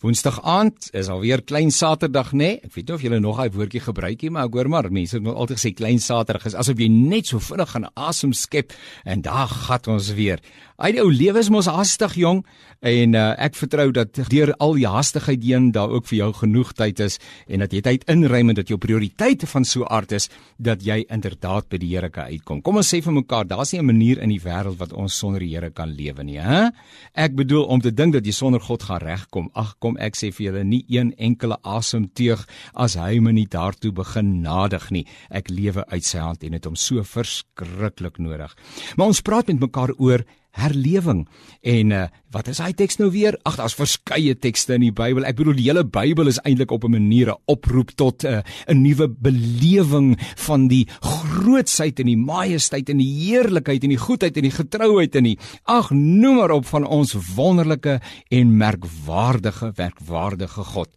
Woensdag aand is alweer klein Saterdag nê. Nee? Ek weet nie of julle nog daai woordjie gebruik nie, maar ek hoor maar mense het altyd gesê klein Saterdag is asof jy net so vinnig gaan asem skep en daar gat ons weer. Ai die ou lewe is mos haastig jong en uh, ek vertrou dat deur al die haastigheid heen daar ook vir jou genoeg tyd is en dat jy tyd inruim en dat jou prioriteite van so aard is dat jy inderdaad by die Here kan uitkom. Kom ons sê vir mekaar, daar's nie 'n manier in die wêreld wat ons sonder die Here kan lewe nie, hè? Ek bedoel om te dink dat jy sonder God gaan regkom. Ag, kom ek sê vir julle nie een enkele asemteug as hy my nie daartoe begin nadig nie. Ek lewe uit sy hand en dit hom so verskriklik nodig. Maar ons praat met mekaar oor herlewing. En uh, wat is hy teks nou weer? Ag, daar's verskeie tekste in die Bybel. Ek bedoel die hele Bybel is eintlik op 'n manier 'n oproep tot eh, 'n uh, nuwe belewing van die grootsheid en die majesteit en die heerlikheid en die goedheid en die getrouheid en die ag, noem maar op van ons wonderlike en merkwaardige werkwaardige God.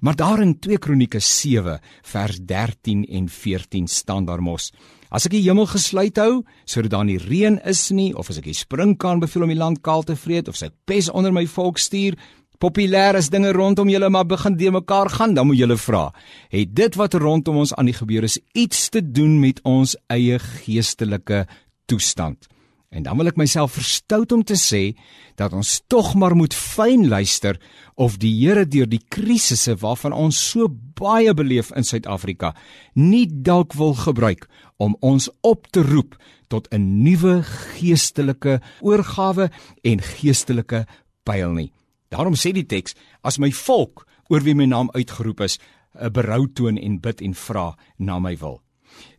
Maar daar in 2 Kronieke 7 vers 13 en 14 staan daar mos As ek die hemel gesluit hou sodat daar nie reën is nie of as ek die sprinkaan beveel om die land kaal te vreet of as ek pes onder my volk stuur, populêr is dinge rondom julle maar begin de mekaar gaan, dan moet julle vra, het dit wat rondom ons aan die gebeur is iets te doen met ons eie geestelike toestand? En dan wil ek myself verstout om te sê dat ons tog maar moet fyn luister of die Here deur die krisisse waarvan ons so baie beleef in Suid-Afrika nie dalk wil gebruik om ons op te roep tot 'n nuwe geestelike oorgawe en geestelike pyl nie. Daarom sê die teks: As my volk oor wie my naam uitgeroep is, 'n berou toon en bid en vra na my wil.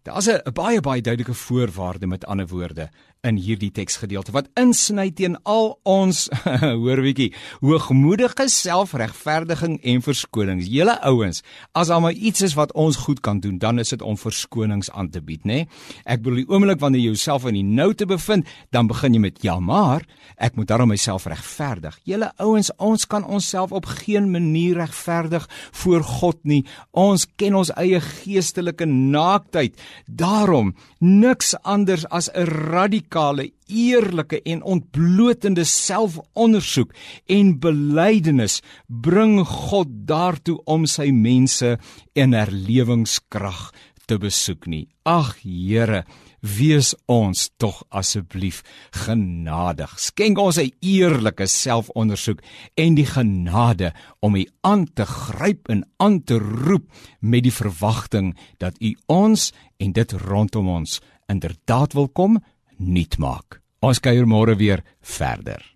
Daar's 'n baie baie duidelike voorwaarde met ander woorde in hierdie teksgedeelte wat insny teen al ons hoor bietjie hoogmoedige selfregverdiging en verskonings. Julle ouens, as daar maar iets is wat ons goed kan doen, dan is dit om verskonings aan te bied, nê? Ek bedoel die oomblik wanneer jy jouself in die nou te bevind, dan begin jy met ja, maar ek moet daarom myself regverdig. Julle ouens, ons kan onsself op geen manier regverdig voor God nie. Ons ken ons eie geestelike naaktheid. Daarom niks anders as 'n radikale radikale, eerlike en ontblotende selfondersoek en belydenis bring God daartoe om sy mense in herlewingskrag te besoek nie. Ag Here, wees ons tog asseblief genadig. Skenk ons 'n eerlike selfondersoek en die genade om U aan te gryp en aan te roep met die verwagting dat U ons en dit rondom ons inderdaad wil kom nuut maak. Ons kuier môre weer verder.